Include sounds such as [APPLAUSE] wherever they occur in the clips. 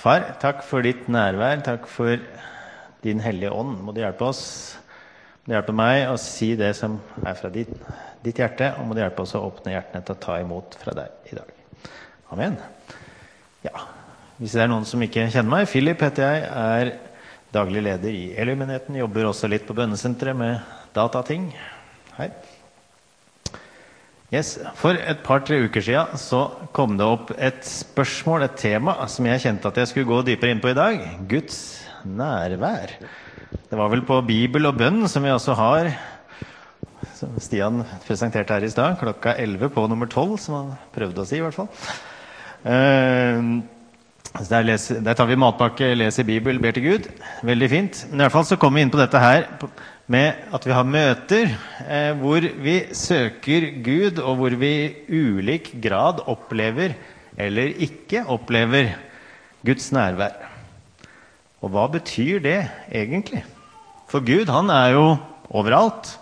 far, takk for ditt nærvær. Takk for din hellige ånd. Må du hjelpe oss, må du hjelpe meg å si det som er fra ditt, ditt hjerte, og må du hjelpe oss å åpne hjertene til å ta imot fra deg i dag. Amen. Ja, Hvis det er noen som ikke kjenner meg, Philip heter jeg, er daglig leder i Elumenheten. Jobber også litt på bønnesenteret med datating. Hei. Yes. For et par-tre uker siden så kom det opp et spørsmål, et tema, som jeg kjente at jeg skulle gå dypere inn på i dag. Guds nærvær. Det var vel på Bibel og bønn, som vi også har som Stian presenterte her i stad, klokka 11 på nummer 12, som han prøvde å si, i hvert fall. Uh, der, leser, der, tar vi matpakke, leser Bibel, ber til Gud. Veldig fint. Men i hvert fall så kommer vi inn på dette her med at vi har møter eh, hvor vi søker Gud, og hvor vi i ulik grad opplever eller ikke opplever Guds nærvær. Og hva betyr det egentlig? For Gud, han er jo overalt.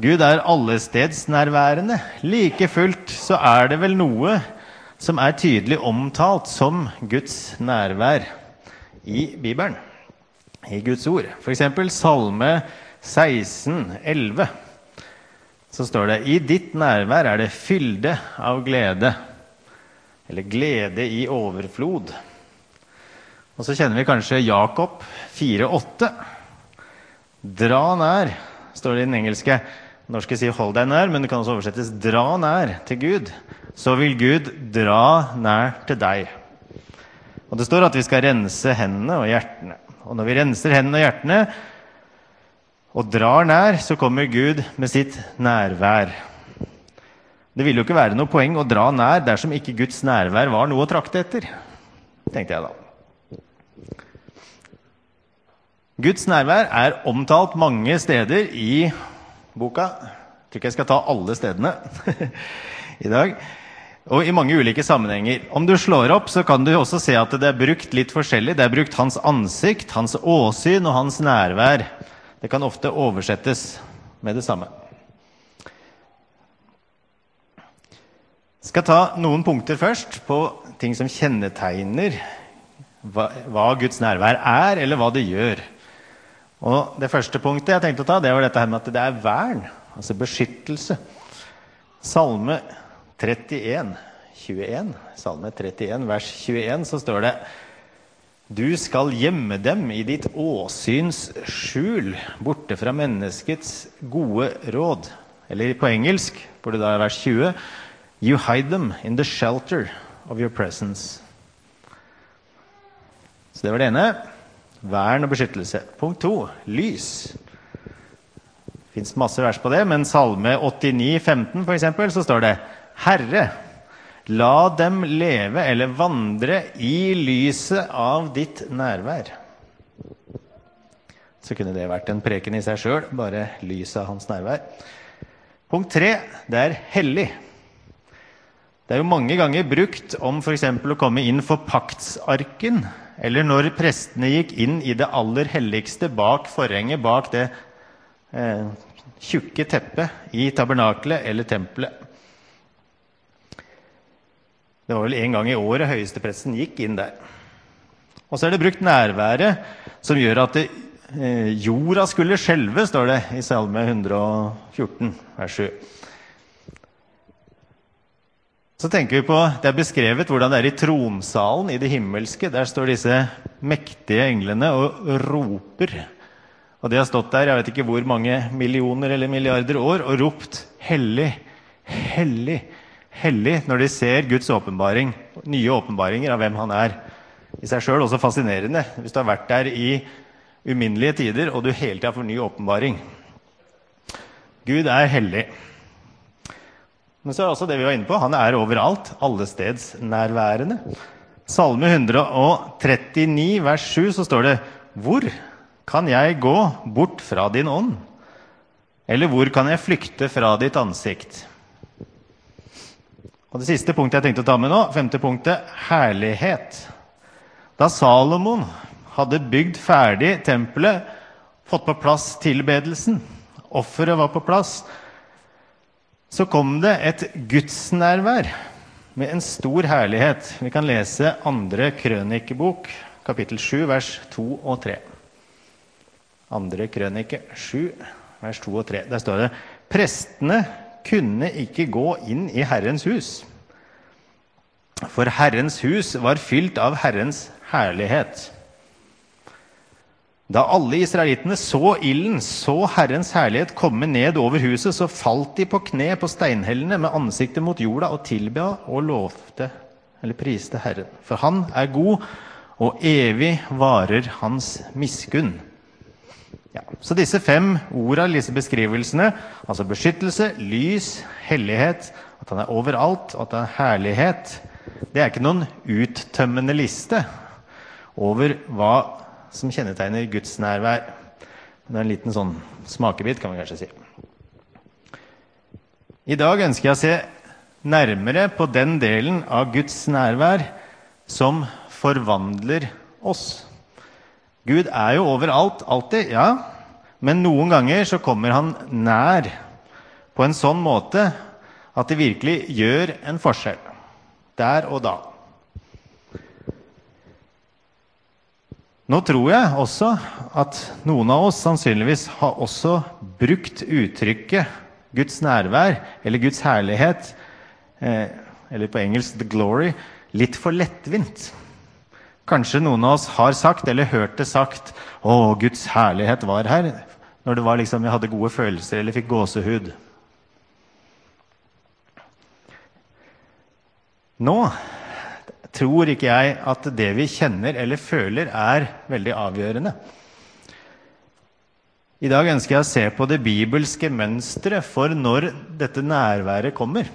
Gud er allestedsnærværende. Like fullt så er det vel noe som er tydelig omtalt som Guds nærvær i Bibelen i Guds ord. F.eks. Salme 16, 11. Så står det I ditt nærvær er det fylde av glede. Eller glede i overflod. Og så kjenner vi kanskje Jakob 4,8. Dra nær, står det i den engelske. Norske sier 'hold deg nær', men det kan også oversettes 'dra nær' til Gud. Så vil Gud dra nær til deg. Og det står at vi skal rense hendene og hjertene. Og når vi renser hendene og hjertene og drar nær, så kommer Gud med sitt nærvær. Det ville jo ikke være noe poeng å dra nær dersom ikke Guds nærvær var noe å trakte etter, tenkte jeg da. Guds nærvær er omtalt mange steder i boka. Jeg tror ikke jeg skal ta alle stedene [LAUGHS] i dag og i mange ulike sammenhenger. Om du slår opp, så kan du også se at det er brukt litt forskjellig. Det er brukt hans ansikt, hans åsyn og hans nærvær. Det kan ofte oversettes med det samme. Jeg skal ta noen punkter først på ting som kjennetegner hva, hva Guds nærvær er, eller hva det gjør. Og Det første punktet jeg tenkte å ta, det var dette her med at det er vern, altså beskyttelse. Salme 31, 21, Salme 31, vers 21, så står det Du skal gjemme dem i ditt åsyns skjul, borte fra menneskets gode råd. Eller på engelsk, hvor det da er vers 20 You hide them in the shelter of your presence. Så det var det ene. Vern og beskyttelse. Punkt to lys. Det fins masse vers på det, men Salme 89, 15 for eksempel, så står det Herre, la dem leve eller vandre i lyset av ditt nærvær. Så kunne det vært en preken i seg sjøl, bare lyset av hans nærvær. Punkt tre det er hellig. Det er jo mange ganger brukt om f.eks. å komme inn for paktsarken, eller når prestene gikk inn i det aller helligste bak forhenget, bak det eh, tjukke teppet i tabernakelet eller tempelet. Det var vel en gang i året høyestepresten gikk inn der. Og så er det brukt nærværet som gjør at det, eh, jorda skulle skjelve, står det i Salme 114, vers 7. Så tenker vi på, Det er beskrevet hvordan det er i tronsalen i det himmelske. Der står disse mektige englene og roper. Og de har stått der jeg vet ikke hvor mange millioner eller milliarder år og ropt 'Hellig, hellig, hellig når de ser Guds åpenbaring, nye åpenbaringer av hvem han er. I seg sjøl også fascinerende hvis du har vært der i uminnelige tider og du hele tida får ny åpenbaring. Gud er hellig. Men så er det også det vi var inne på. Han er overalt, allestedsnærværende. Salme 139, vers 7, så står det Hvor kan jeg gå bort fra din ånd? Eller hvor kan jeg flykte fra ditt ansikt? Og Det siste punktet jeg tenkte å ta med nå, femte punktet herlighet. Da Salomon hadde bygd ferdig tempelet, fått på plass tilbedelsen, offeret var på plass, så kom det et gudsnærvær med en stor herlighet. Vi kan lese andre krønikebok, kapittel 7, vers 2 og 3. Andre krønike 7, vers 2 og 3. Der står det Prestene kunne ikke gå inn i Herrens hus, for Herrens hus var fylt av Herrens herlighet. Da alle israelittene så ilden, så Herrens herlighet komme ned over huset, så falt de på kne på steinhellene med ansiktet mot jorda og tilba og lovte, eller priste Herren. For Han er god, og evig varer Hans miskunn. Ja, så disse fem orda, disse beskrivelsene, altså beskyttelse, lys, hellighet, at han er overalt, at han er herlighet, det er ikke noen uttømmende liste over hva som kjennetegner Guds nærvær. Det er en liten sånn smakebit, kan vi kanskje si. I dag ønsker jeg å se nærmere på den delen av Guds nærvær som forvandler oss. Gud er jo overalt, alltid, ja. Men noen ganger så kommer han nær på en sånn måte at det virkelig gjør en forskjell. Der og da. Nå tror jeg også at noen av oss sannsynligvis har også brukt uttrykket Guds nærvær eller Guds herlighet, eh, eller på engelsk 'the glory', litt for lettvint. Kanskje noen av oss har sagt eller hørt det sagt 'Å, Guds herlighet var her', når det var liksom vi hadde gode følelser eller fikk gåsehud. Nå tror ikke jeg at det vi kjenner eller føler, er veldig avgjørende. I dag ønsker jeg å se på det bibelske mønsteret for når dette nærværet kommer.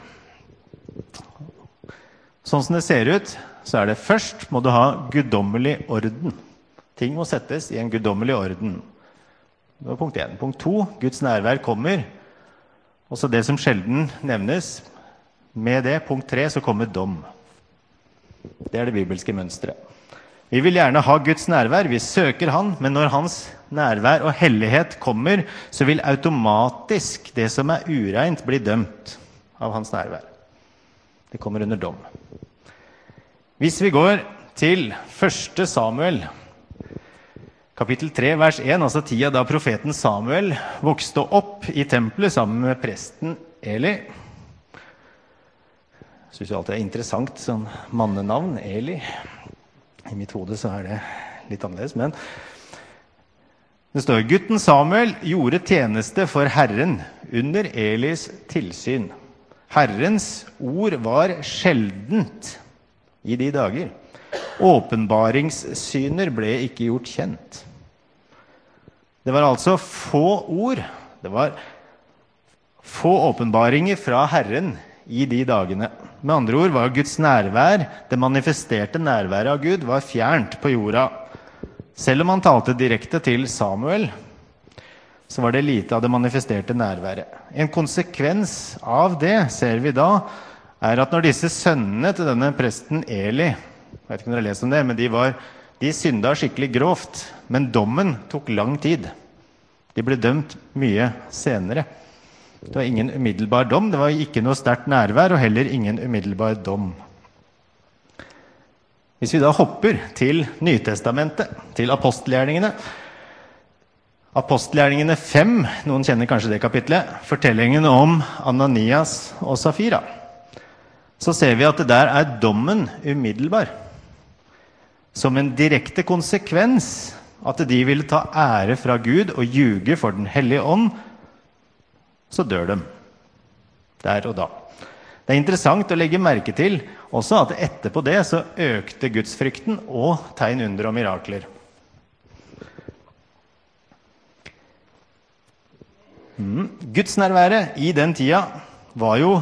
Sånn som det ser ut, så er det først må du ha guddommelig orden. Ting må settes i en guddommelig orden. Det var punkt én. Punkt to Guds nærvær kommer. Også det som sjelden nevnes. Med det, punkt tre, så kommer dom. Det er det bibelske mønsteret. Vi vil gjerne ha Guds nærvær, vi søker Han, men når Hans nærvær og hellighet kommer, så vil automatisk det som er ureint, bli dømt av Hans nærvær. Det kommer under dom. Hvis vi går til 1. Samuel, kapittel 3, vers 1, altså tida da profeten Samuel vokste opp i tempelet sammen med presten Eli Syns jo alltid det er interessant sånn mannenavn. Eli. I mitt hode så er det litt annerledes, men det står gutten Samuel gjorde tjeneste for Herren under Elis tilsyn. Herrens ord var sjeldent i de dager. Åpenbaringssyner ble ikke gjort kjent. Det var altså få ord. Det var få åpenbaringer fra Herren i de dagene. Med andre ord var Guds nærvær, det manifesterte nærværet av Gud, var fjernt på jorda. Selv om han talte direkte til Samuel, så var det lite av det manifesterte nærværet. En konsekvens av det ser vi da, er at når disse sønnene til denne presten Eli jeg vet ikke om dere har lest om det, men De, var, de synda skikkelig grovt. Men dommen tok lang tid. De ble dømt mye senere. Det var ingen umiddelbar dom, det var ikke noe sterkt nærvær og heller ingen umiddelbar dom. Hvis vi da hopper til Nytestamentet, til apostelgjerningene Apostelgjerningene 5, noen kjenner kanskje det kapitlet, fortellingen om Ananias og Safira. Så ser vi at det der er dommen umiddelbar. Som en direkte konsekvens at de ville ta ære fra Gud og ljuge for Den hellige ånd så dør de. Der og da. Det er interessant å legge merke til også at etterpå det så økte gudsfrykten og tegn, under og mirakler. Mm. Gudsnærværet i den tida var jo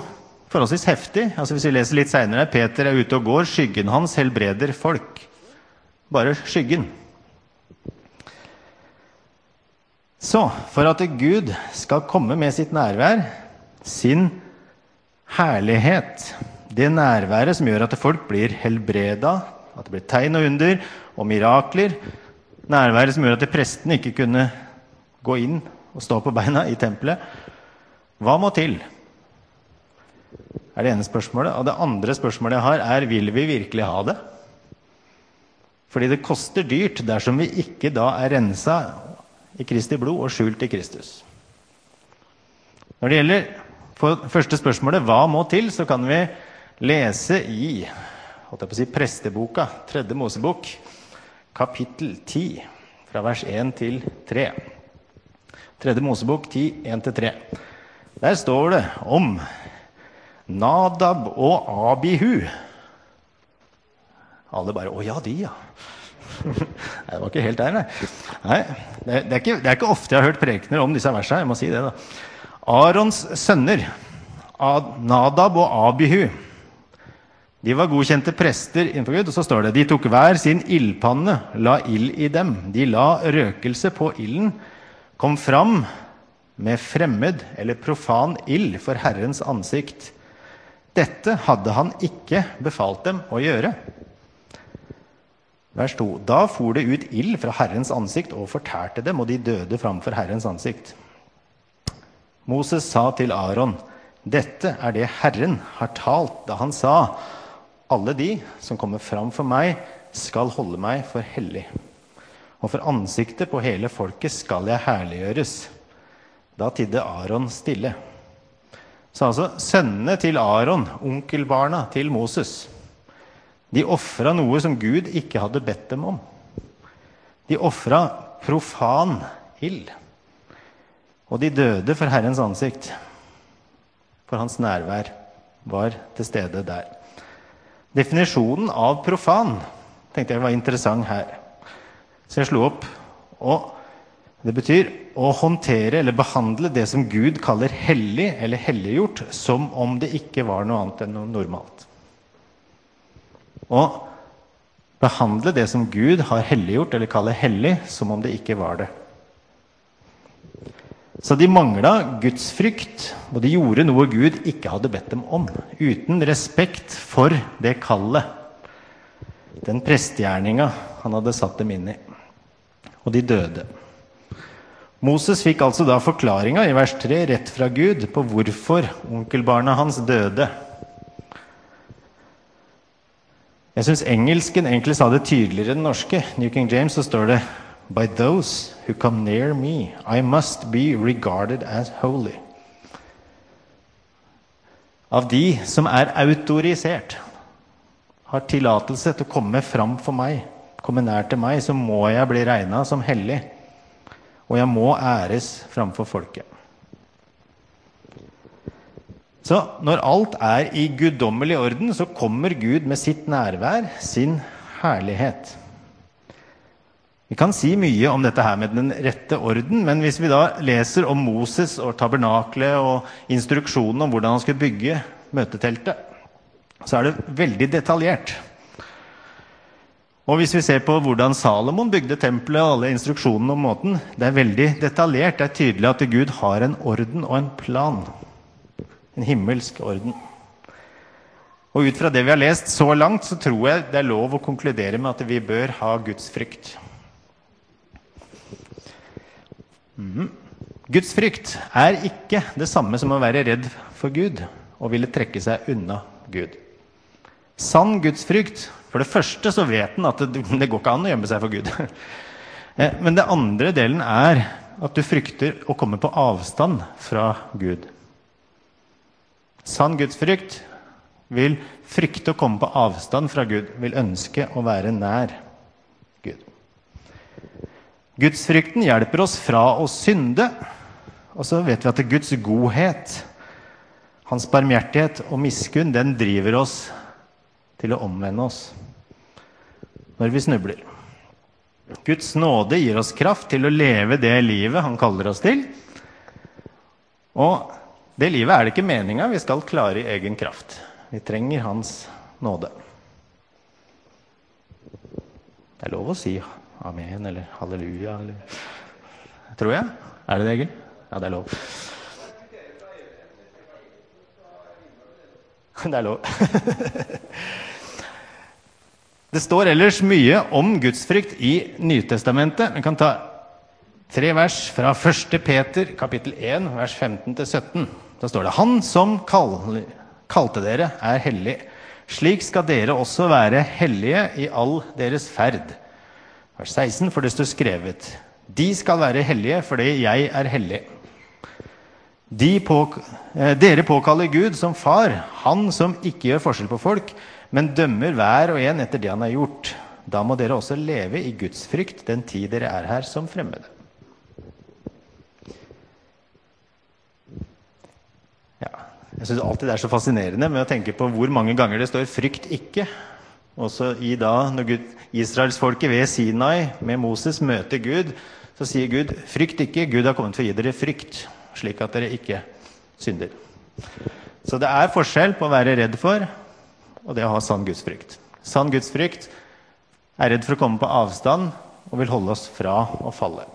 forholdsvis heftig. Altså Hvis vi leser litt seinere Peter er ute og går, skyggen hans helbreder folk. Bare skyggen. Så for at Gud skal komme med sitt nærvær, sin herlighet, det nærværet som gjør at folk blir helbreda, at det blir tegn og under og mirakler, nærværet som gjør at prestene ikke kunne gå inn og stå på beina i tempelet Hva må til? Er det ene spørsmålet. Og det andre spørsmålet jeg har, er vil vi virkelig ha det? Fordi det koster dyrt dersom vi ikke da er rensa i Kristi blod og skjult i Kristus. Når det gjelder første spørsmålet hva må til, så kan vi lese i holdt jeg på å si, presteboka, tredje Mosebok, kapittel 10, fra vers 1 til 3. Tredje Mosebok 10, 1-3. Der står det om Nadab og Abihu. Alle bare 'Å ja, de, ja'. [LAUGHS] nei, det var ikke helt der, nei. nei det, er ikke, det, er ikke, ofte jeg har hørt prekener om disse versene. Jeg må si det da. Arons sønner, Nadab og Abihu, de var godkjente prester innenfor Gud. Og så står det de tok hver sin ildpanne, la ild i dem. De la røkelse på ilden, kom fram med fremmed eller profan ild for Herrens ansikt. Dette hadde han ikke befalt dem å gjøre. Vers 2. Da for det ut ild fra Herrens ansikt og fortærte dem, og de døde framfor Herrens ansikt. Moses sa til Aron, dette er det Herren har talt da han sa, alle de som kommer fram for meg, skal holde meg for hellig. Og for ansiktet på hele folket skal jeg herliggjøres. Da tidde Aron stille. Så altså sønnene til Aron, onkelbarna til Moses, de ofra noe som Gud ikke hadde bedt dem om. De ofra profan ild. Og de døde for Herrens ansikt, for hans nærvær var til stede der. Definisjonen av profan tenkte jeg var interessant her. Så jeg slo opp. Og det betyr å håndtere eller behandle det som Gud kaller hellig eller helliggjort, som om det ikke var noe annet enn noe normalt å behandle det som Gud har helliggjort, eller kaller hellig, som om det ikke var det. Så de mangla gudsfrykt, og de gjorde noe Gud ikke hadde bedt dem om. Uten respekt for det kallet, den prestegjerninga han hadde satt dem inn i. Og de døde. Moses fikk altså da forklaringa i vers 3 rett fra Gud på hvorfor onkelbarna hans døde. Jeg syns engelsken egentlig sa det tydeligere enn den norske. New King James så står det By those who come near me, I must be regarded as holy. Av de som er autorisert, har tillatelse til å komme fram for meg, komme nær til meg, så må jeg bli regna som hellig. Og jeg må æres framfor folket. Så når alt er i guddommelig orden, så kommer Gud med sitt nærvær, sin herlighet. Vi kan si mye om dette her med den rette orden, men hvis vi da leser om Moses og tabernaklet og instruksjonen om hvordan han skulle bygge møteteltet, så er det veldig detaljert. Og hvis vi ser på hvordan Salomon bygde tempelet og alle instruksjonene om måten, det er veldig detaljert. Det er tydelig at Gud har en orden og en plan. En himmelsk orden. Og ut fra det vi har lest så langt, så tror jeg det er lov å konkludere med at vi bør ha Guds frykt. Mm. Guds frykt er ikke det samme som å være redd for Gud og ville trekke seg unna Gud. Sann gudsfrykt For det første så vet en at det, det går ikke an å gjemme seg for Gud. Eh, men det andre delen er at du frykter å komme på avstand fra Gud. Sann gudsfrykt vil frykte å komme på avstand fra Gud, vil ønske å være nær Gud. Gudsfrykten hjelper oss fra å synde. Og så vet vi at Guds godhet, hans barmhjertighet og miskunn, den driver oss til å omvende oss når vi snubler. Guds nåde gir oss kraft til å leve det livet han kaller oss til. Og det livet er det ikke meninga vi skal klare i egen kraft. Vi trenger Hans nåde. Det er lov å si amen eller halleluja eller Tror jeg. Er det det, Egil? Ja, det er lov. Det er lov. [LAUGHS] Det står ellers mye om gudsfrykt i Nytestamentet. Vi kan ta tre vers fra 1. Peter kapittel 1, vers 15-17. Da står det Han som kal kalte dere, er hellig. Slik skal dere også være hellige i all deres ferd. Vers 16, for det står skrevet De skal være hellige fordi jeg er hellig. De på, eh, dere påkaller Gud som far, han som ikke gjør forskjell på folk, men dømmer hver og en etter det han har gjort. Da må dere også leve i Guds frykt den tid dere er her som fremmede. Ja, jeg syns alltid det er så fascinerende med å tenke på hvor mange ganger det står 'frykt ikke'. Også i da, når Gud, Israelsfolket ved Sinai med Moses møter Gud, så sier Gud 'frykt ikke, Gud har kommet for å gi dere frykt', slik at dere ikke synder. Så det er forskjell på å være redd for og det å ha sann gudsfrykt. Sann gudsfrykt er redd for å komme på avstand og vil holde oss fra å falle.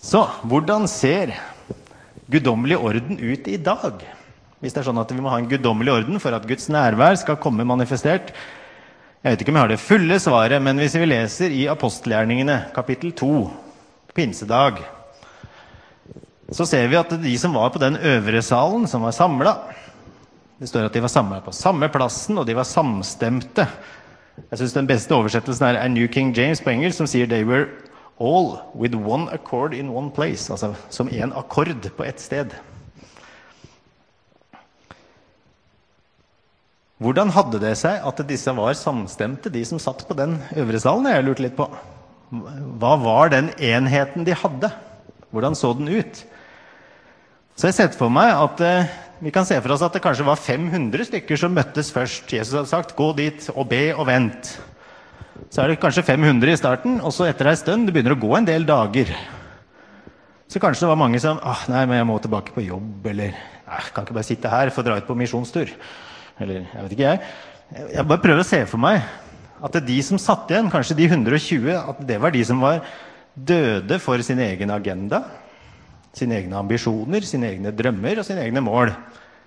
Så hvordan ser guddommelig orden ut i dag? Hvis det er sånn at vi må ha en guddommelig orden for at Guds nærvær skal komme manifestert. Jeg vet ikke om jeg har det fulle svaret, men hvis vi leser i apostelgjerningene, kapittel 2, pinsedag, så ser vi at de som var på den øvre salen, som var samla Det står at de var samla på samme plassen, og de var samstemte. Jeg syns den beste oversettelsen er, A New King James på engelsk, som sier 'they were all with one accord in one place'. Altså som én akkord på ett sted. Hvordan hadde det seg at disse var samstemte, de som satt på den øvre salen? Jeg lurte litt på. Hva var den enheten de hadde? Hvordan så den ut? Så jeg setter for meg at eh, vi kan se for oss at det kanskje var 500 stykker som møttes først. Jesus hadde sagt 'gå dit og be og vent'. Så er det kanskje 500 i starten, og så etter ei stund det begynner å gå en del dager. Så kanskje det var mange som ah, 'nei, men jeg må tilbake på jobb', eller 'jeg kan ikke bare sitte her, få dra ut på misjonstur'. Eller jeg vet ikke, jeg. Jeg bare prøver å se for meg at det er de som satt igjen, kanskje de 120, at det var de som var døde for sin egen agenda, sine egne ambisjoner, sine egne drømmer og sine egne mål.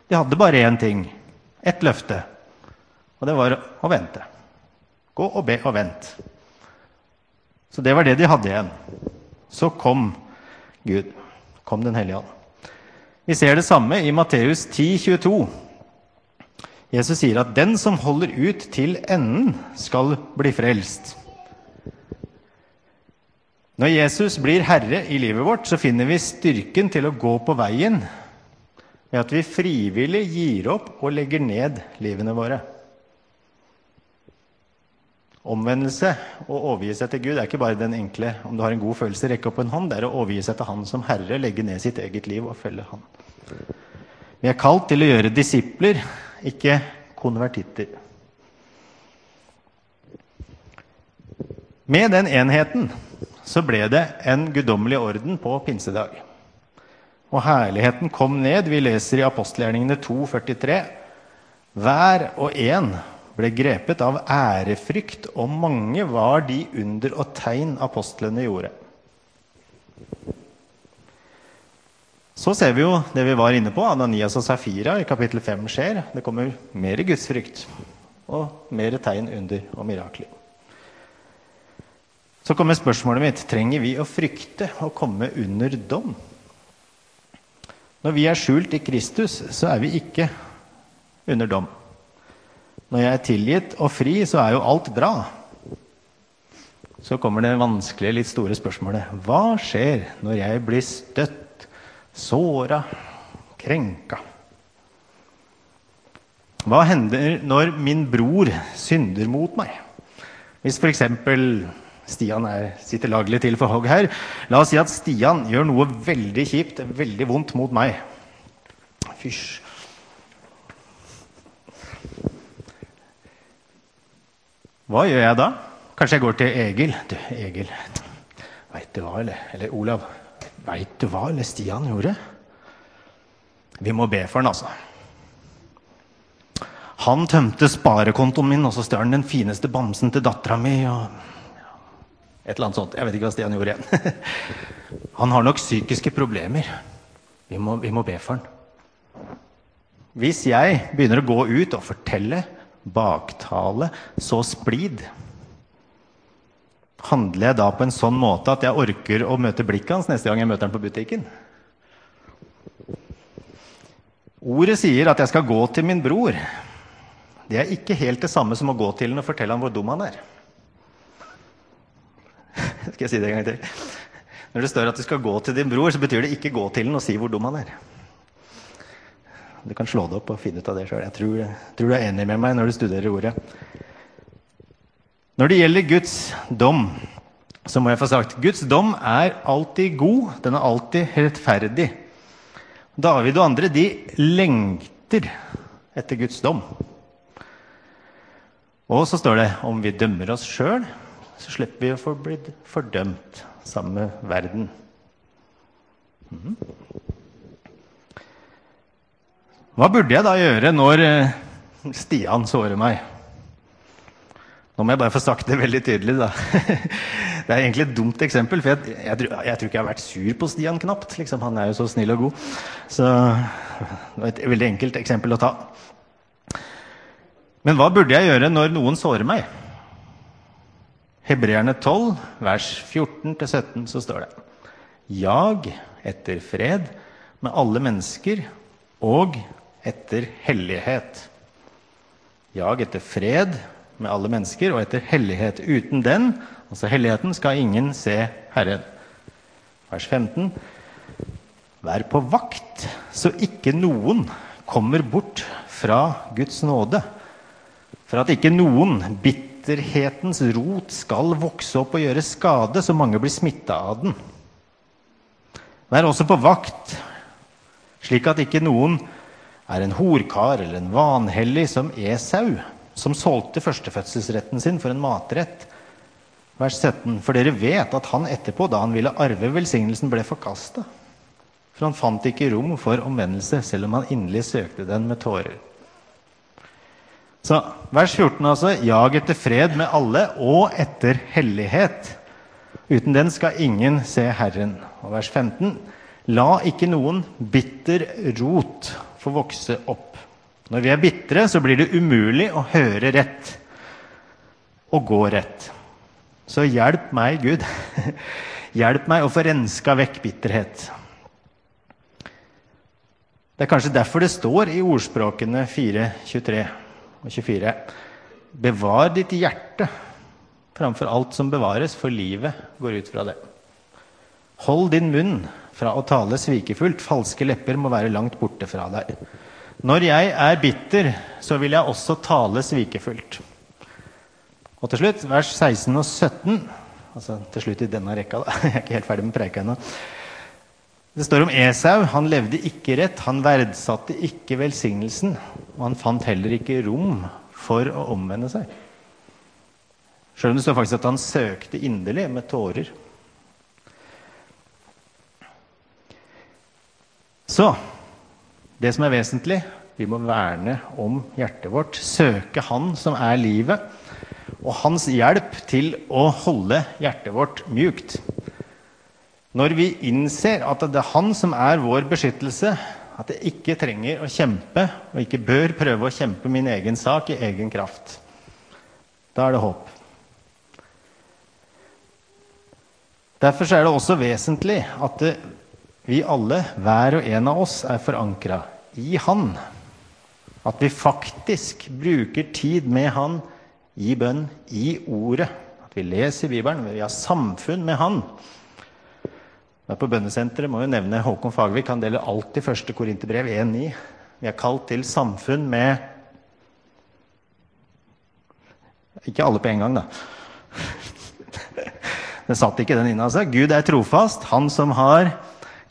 De hadde bare én ting. Ett løfte. Og det var å vente. Gå og be og vent. Så det var det de hadde igjen. Så kom Gud. Kom Den hellige ånd. Vi ser det samme i Matteus 10, 22. Jesus sier at 'den som holder ut til enden, skal bli frelst'. Når Jesus blir herre i livet vårt, så finner vi styrken til å gå på veien ved at vi frivillig gir opp og legger ned livene våre. Omvendelse og overgi seg til Gud er ikke bare den enkle om du har en god følelse, rekke opp en hånd. Det er å overgi seg til Han som Herre, legge ned sitt eget liv og følge Han. Vi er kalt til å gjøre disipler ikke konvertitter. Med den enheten så ble det en guddommelig orden på pinsedag. Og herligheten kom ned. Vi leser i apostelgjerningene 2,43. Hver og en ble grepet av ærefrykt, og mange var de under og tegn apostlene gjorde. Så ser vi jo det vi var inne på, Ananias og Safira i kapittel 5 skjer. Det kommer mer gudsfrykt og mer tegn, under og mirakler. Så kommer spørsmålet mitt trenger vi å frykte å komme under dom. Når vi er skjult i Kristus, så er vi ikke under dom. Når jeg er tilgitt og fri, så er jo alt bra. Så kommer det vanskelige, litt store spørsmålet. Hva skjer når jeg blir støtt såra, krenka. Hva hender når min bror synder mot meg? Hvis f.eks. Stian er, sitter laglig til for hogg her. La oss si at Stian gjør noe veldig kjipt, veldig vondt mot meg. Fysj. Hva gjør jeg da? Kanskje jeg går til Egil. Du, Egil, veit du hva, eller? Eller Olav. Veit du hva eller Stian gjorde? Vi må be for han, altså. Han tømte sparekontoen min, og så stjal han den fineste bamsen til dattera mi. Og et eller annet sånt. Jeg vet ikke hva Stian gjorde igjen. [LAUGHS] han har nok psykiske problemer. Vi må, vi må be for han. Hvis jeg begynner å gå ut og fortelle, baktale, så splid Handler jeg da på en sånn måte at jeg orker å møte blikket hans neste gang jeg møter han på butikken? Ordet sier at jeg skal gå til min bror. Det er ikke helt det samme som å gå til ham og fortelle ham hvor dum han er. Skal jeg si det en gang til? Når det står at du skal gå til din bror, så betyr det ikke gå til den og si hvor dum han er. Du kan slå det opp og finne ut av det sjøl. Jeg tror, tror, du er enig med meg når du studerer ordet. Når det gjelder Guds dom, så må jeg få sagt Guds dom er alltid god. Den er alltid rettferdig. David og andre de lengter etter Guds dom. Og så står det om vi dømmer oss sjøl, så slipper vi å få blitt fordømt sammen med verden. Mm. Hva burde jeg da gjøre når eh, Stian sårer meg? Nå må jeg bare få sagt det veldig tydelig. da. [LAUGHS] Det er egentlig et dumt eksempel, for jeg, jeg, jeg tror ikke jeg har vært sur på Stian knapt. Liksom. Han er jo så snill og god. Så det var et veldig enkelt eksempel å ta. Men hva burde jeg gjøre når noen sårer meg? Hebreerne 12, vers 14-17, så står det Jag etter fred med alle mennesker og etter hellighet. Jag etter fred med alle mennesker og etter hellighet. Uten den, altså helligheten, skal ingen se Herren. Vers 15. Vær på vakt, så ikke noen kommer bort fra Guds nåde. For at ikke noen bitterhetens rot skal vokse opp og gjøre skade, så mange blir smitta av den. Vær også på vakt, slik at ikke noen er en horkar eller en vanhellig som Esau, som solgte førstefødselsretten sin for en matrett. Vers 17. For dere vet at han etterpå, da han ville arve velsignelsen, ble forkasta. For han fant ikke rom for omvendelse, selv om han inderlig søkte den med tårer. Så vers 14, altså. Jag etter fred med alle og etter hellighet. Uten den skal ingen se Herren. Og vers 15. La ikke noen bitter rot få vokse opp. Når vi er bitre, så blir det umulig å høre rett og gå rett. Så hjelp meg, Gud. [LAUGHS] hjelp meg å få renska vekk bitterhet. Det er kanskje derfor det står i ordspråkene 4, 23 og 24 Bevar ditt hjerte framfor alt som bevares, for livet går ut fra det. Hold din munn fra å tale svikefullt. Falske lepper må være langt borte fra deg. Når jeg er bitter, så vil jeg også tale svikefullt. Og til slutt, vers 16 og 17 altså til slutt i denne rekka, da. [LAUGHS] Jeg er ikke helt ferdig med preika ennå. Det står om Esau. Han levde ikke rett. Han verdsatte ikke velsignelsen. Og han fant heller ikke rom for å omvende seg. Sjøl om det står faktisk at han søkte inderlig med tårer. Så det som er vesentlig, vi må verne om hjertet vårt. Søke Han som er livet, og hans hjelp til å holde hjertet vårt mjukt. Når vi innser at det er Han som er vår beskyttelse, at jeg ikke trenger å kjempe, og ikke bør prøve å kjempe min egen sak i egen kraft, da er det håp. Derfor er det også vesentlig at vi alle, hver og en av oss, er forankra i Han. At vi faktisk bruker tid med Han i bønn, i Ordet. At vi leser Bibelen, vi har samfunn med Han. Der på bønnesenteret må jo nevne Håkon Fagervik. Han deler alltid første Korinterbrev 1.9. Vi er kalt til samfunn med Ikke alle på en gang, da. [LAUGHS] Det satt ikke den inne. altså. Gud er trofast, Han som har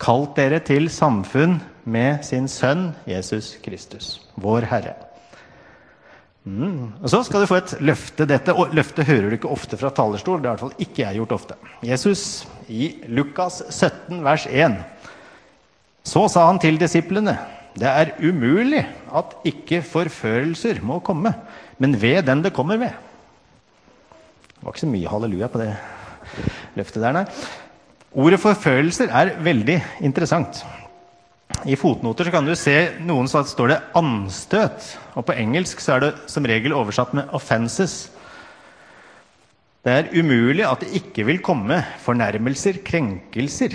kalt dere til samfunn med sin sønn Jesus Kristus, vår Herre. Mm. Og Så skal du få et løfte. Dette og løftet hører du ikke ofte fra talerstol. Det har i hvert fall ikke jeg gjort ofte. Jesus i Lukas 17, vers 1. Så sa han til disiplene.: Det er umulig at ikke forførelser må komme, men ved den det kommer ved. Det var ikke så mye halleluja på det løftet der, nei. Ordet forførelser er veldig interessant. I fotnoter kan du se noen så står det 'anstøt'. Og på engelsk så er det som regel oversatt med 'offenses'. Det er umulig at det ikke vil komme fornærmelser, krenkelser.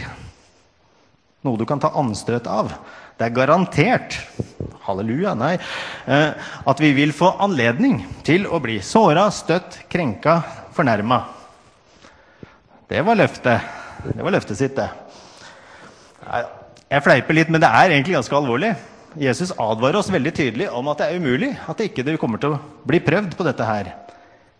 Noe du kan ta anstøt av. Det er garantert halleluja, nei, eh, at vi vil få anledning til å bli såra, støtt, krenka, fornærma. Det var løftet. Det var løftet sitt, det. Jeg fleiper litt, men det er egentlig ganske alvorlig. Jesus advarer oss veldig tydelig om at det er umulig at det ikke kommer til å bli prøvd på dette her.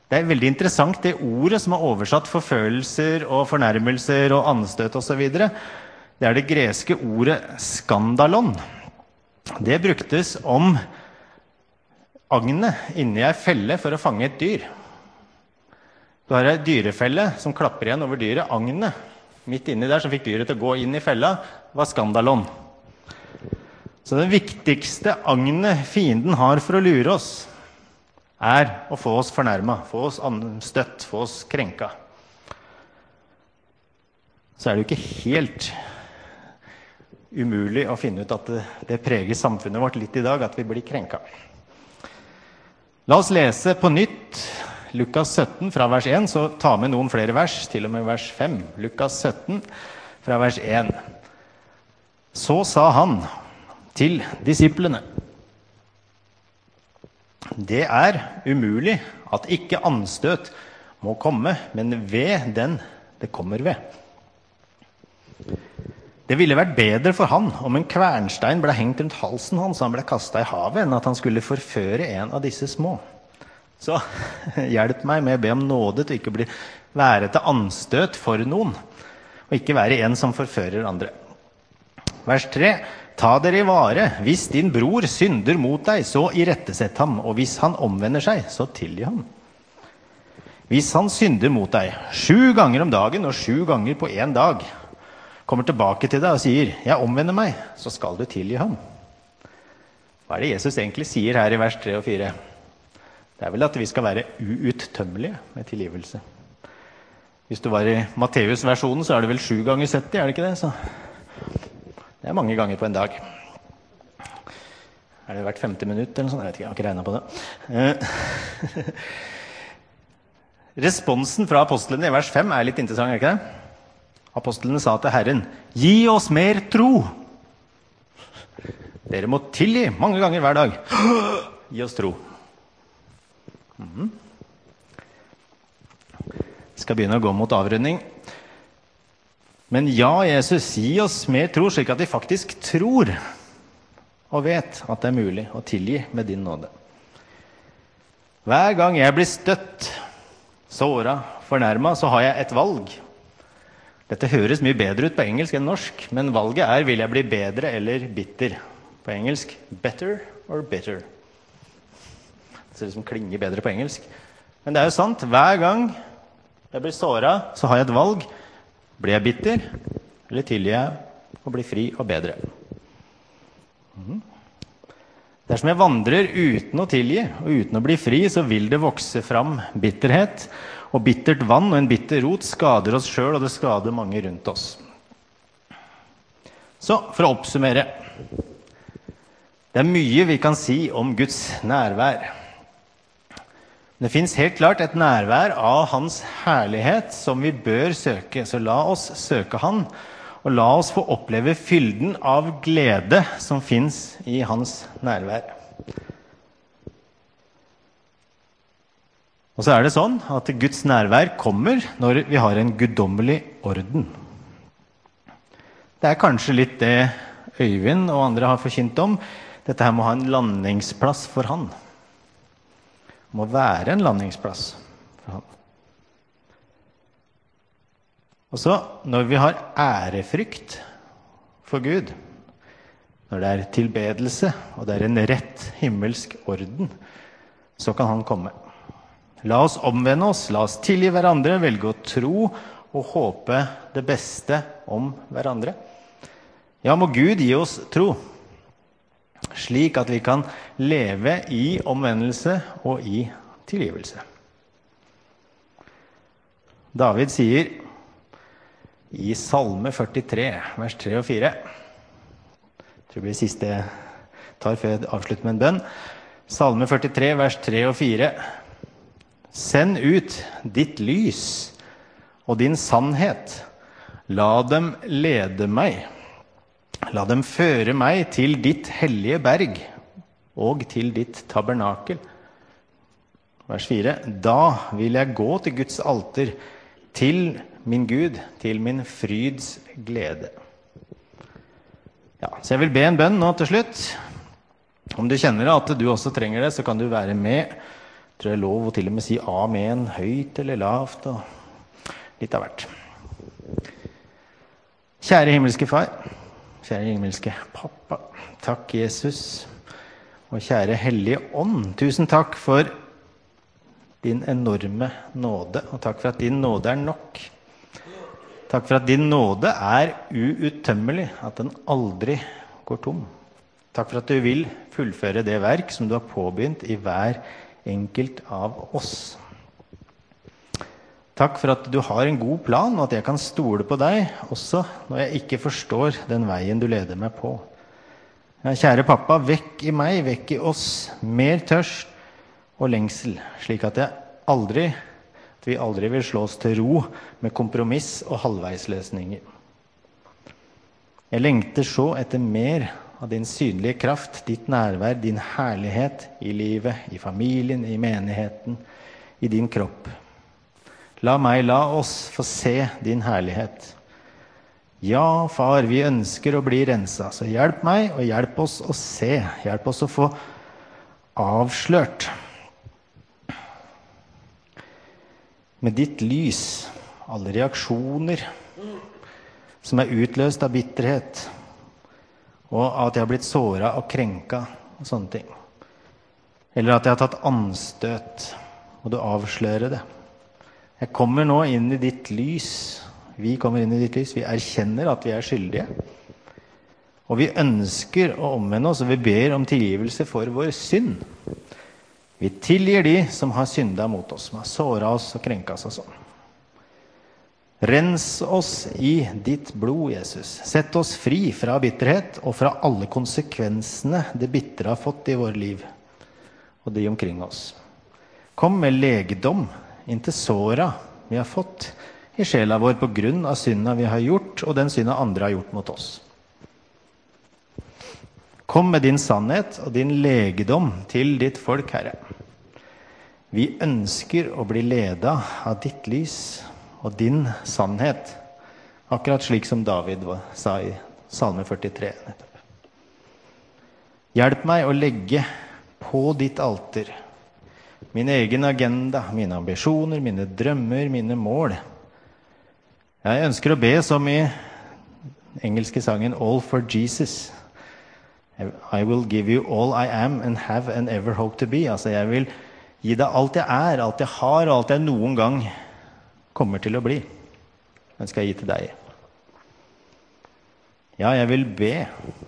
Det er veldig interessant, det ordet som er oversatt forfølelser og fornærmelser og anstøt osv. Det er det greske ordet 'skandalon'. Det bruktes om agnet inni ei felle for å fange et dyr. Du har ei dyrefelle som klapper igjen over dyret. Agnet midt inni der som fikk dyret til å gå inn i fella, var skandalon. Så det viktigste agnet fienden har for å lure oss, er å få oss fornærma, få oss støtt, få oss krenka. Så er det jo ikke helt umulig å finne ut at det, det preger samfunnet vårt litt i dag, at vi blir krenka. La oss lese på nytt Lukas 17 fra vers 1, så ta med noen flere vers, til og med vers 5. Lukas 17 fra vers 1. Så sa han til disiplene det er umulig at ikke anstøt må komme, men ved den det kommer ved. Det ville vært bedre for han om en kvernstein ble hengt rundt halsen hans han ble kasta i havet, enn at han skulle forføre en av disse små. Så [LAUGHS] hjelp meg med å be om nåde til ikke å være til anstøt for noen, og ikke være en som forfører andre. Vers 3. Ta dere i vare. Hvis din bror synder mot deg, så irettesett ham. Og hvis han omvender seg, så tilgi ham. Hvis han synder mot deg sju ganger om dagen og sju ganger på én dag, kommer tilbake til deg og sier 'Jeg omvender meg', så skal du tilgi ham. Hva er det Jesus egentlig sier her i vers 3 og 4? Det er vel at vi skal være uuttømmelige med tilgivelse. Hvis du var i Matteus-versjonen, så er det vel sju ganger 70, er det ikke det? Så det er mange ganger på en dag. Er det hvert femte minutt eller noe sånt? Jeg vet ikke, jeg har ikke regna på det. Eh, [LAUGHS] responsen fra apostlene i vers 5 er litt interessant. er ikke det? Apostlene sa til Herren, 'Gi oss mer tro'. Dere må tilgi mange ganger hver dag. Gi oss tro. Mm. Skal begynne å gå mot avrunding. Men ja, Jesus, gi oss mer tro, slik at vi faktisk tror og vet at det er mulig å tilgi med din nåde. Hver gang jeg blir støtt, såra, fornærma, så har jeg et valg. Dette høres mye bedre ut på engelsk enn norsk, men valget er vil jeg bli bedre eller bitter. På engelsk better or bitter. Det ser ut som klinger bedre på engelsk. Men det er jo sant. Hver gang jeg blir såra, så har jeg et valg. Blir jeg bitter, eller tilgir jeg og blir fri og bedre? Mm. Dersom jeg vandrer uten å tilgi og uten å bli fri, så vil det vokse fram bitterhet og bittert vann og en bitter rot skader oss sjøl, og det skader mange rundt oss. Så for å oppsummere Det er mye vi kan si om Guds nærvær. Det fins helt klart et nærvær av Hans herlighet som vi bør søke. Så la oss søke Han, og la oss få oppleve fylden av glede som fins i Hans nærvær. Og så er det sånn at Guds nærvær kommer når vi har en guddommelig orden. Det er kanskje litt det Øyvind og andre har forkynt om. Dette her må ha en landingsplass for han. Må være en landingsplass for ham. Og så, når vi har ærefrykt for Gud, når det er tilbedelse, og det er en rett himmelsk orden, så kan han komme. La oss omvende oss, la oss tilgi hverandre, velge å tro og håpe det beste om hverandre. Ja, må Gud gi oss tro, slik at vi kan leve i omvendelse og i tilgivelse. David sier i Salme 43, vers 3 og 4 Jeg tror det blir siste jeg tar før jeg avslutter med en bønn. Salme 43, vers 3 og 4. Send ut ditt lys og din sannhet. La dem lede meg. La dem føre meg til ditt hellige berg og til ditt tabernakel. Vers 4. Da vil jeg gå til Guds alter, til min Gud, til min fryds glede. Ja, så jeg vil be en bønn nå til slutt. Om du kjenner at du også trenger det, så kan du være med. Jeg tror det er lov å til og med si amen høyt eller lavt. og Litt av hvert. Kjære himmelske Far. Kjære himmelske Pappa. Takk, Jesus. Og kjære Hellige Ånd. Tusen takk for din enorme nåde, og takk for at din nåde er nok. Takk for at din nåde er uuttømmelig, at den aldri går tom. Takk for at du vil fullføre det verk som du har påbegynt i hver enkelt av oss. Takk for at du har en god plan, og at jeg kan stole på deg også når jeg ikke forstår den veien du leder meg på. Ja, kjære pappa, vekk i meg, vekk i oss, mer tørst og lengsel, slik at, aldri, at vi aldri vil slå oss til ro med kompromiss og halvveisløsninger. Jeg lengter så etter mer av din synlige kraft, ditt nærvær, din herlighet i livet, i familien, i menigheten, i din kropp. La meg, la oss få se din herlighet. Ja, far, vi ønsker å bli rensa, så hjelp meg, og hjelp oss å se. Hjelp oss å få avslørt med ditt lys alle reaksjoner som er utløst av bitterhet, og at jeg har blitt såra og krenka og sånne ting. Eller at jeg har tatt anstøt. og du avslører det? Jeg kommer nå inn i ditt lys. Vi kommer inn i ditt lys. Vi erkjenner at vi er skyldige. Og vi ønsker å omvende oss, og vi ber om tilgivelse for vår synd. Vi tilgir de som har synda mot oss, som har såra oss og krenka oss og sånn. Rens oss i ditt blod, Jesus. Sett oss fri fra bitterhet og fra alle konsekvensene det bitre har fått i våre liv og de omkring oss. Kom med legedom inntil såra vi har fått i sjela vår på grunn av synda vi har gjort, og den synda andre har gjort mot oss. Kom med din sannhet og din legedom til ditt folk, Herre. Vi ønsker å bli leda av ditt lys og din sannhet, akkurat slik som David sa i Salme 43. nettopp. Hjelp meg å legge på ditt alter min egen agenda, mine ambisjoner, mine drømmer, mine mål. Jeg ønsker å be som i den engelske sangen 'All for Jesus'. I will give you all I am and have and ever hope to be. Altså, jeg vil gi deg alt jeg er, alt jeg har, og alt jeg noen gang kommer til å bli. Den skal jeg gi til deg. Ja, jeg vil be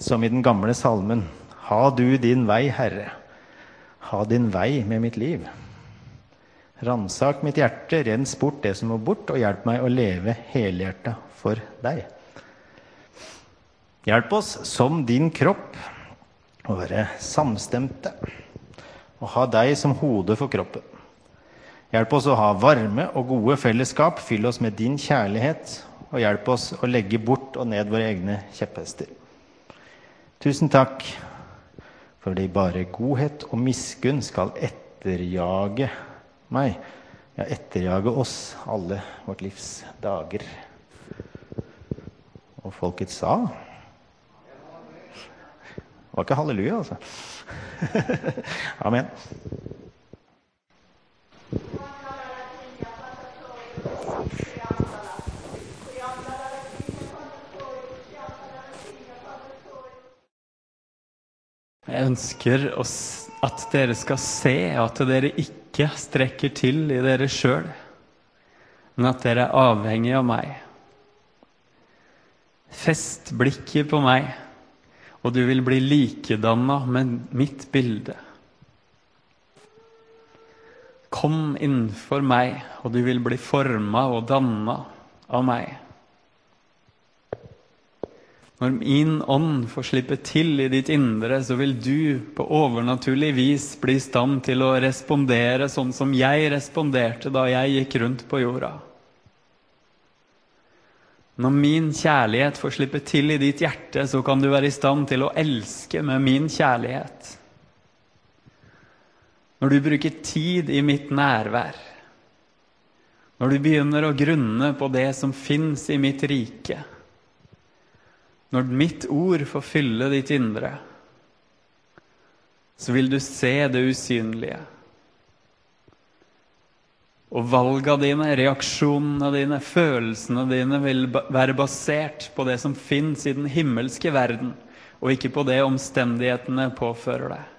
som i den gamle salmen. Ha du din vei, Herre. Ha din vei med mitt liv. Ransak mitt hjerte, rens bort det som må bort, og hjelp meg å leve helhjerta for deg. Hjelp oss som din kropp å være samstemte og ha deg som hode for kroppen. Hjelp oss å ha varme og gode fellesskap. Fyll oss med din kjærlighet, og hjelp oss å legge bort og ned våre egne kjepphester. Tusen takk fordi bare godhet og miskunn skal etterjage meg. Ja, etterjage oss alle vårt livs dager. Og folket sa Det var ikke halleluja, altså. [LAUGHS] Amen. Jeg ønsker at dere skal se at dere ikke strekker til i dere sjøl, men at dere er avhengig av meg. Fest blikket på meg, og du vil bli likedanna med mitt bilde. Kom innenfor meg, og du vil bli forma og danna av meg. Når min ånd får slippe til i ditt indre, så vil du på overnaturlig vis bli i stand til å respondere sånn som jeg responderte da jeg gikk rundt på jorda. Når min kjærlighet får slippe til i ditt hjerte, så kan du være i stand til å elske med min kjærlighet. Når du bruker tid i mitt nærvær, når du begynner å grunne på det som fins i mitt rike, når mitt ord får fylle ditt indre, så vil du se det usynlige. Og valga dine, reaksjonene dine, følelsene dine vil være basert på det som fins i den himmelske verden, og ikke på det omstendighetene påfører deg.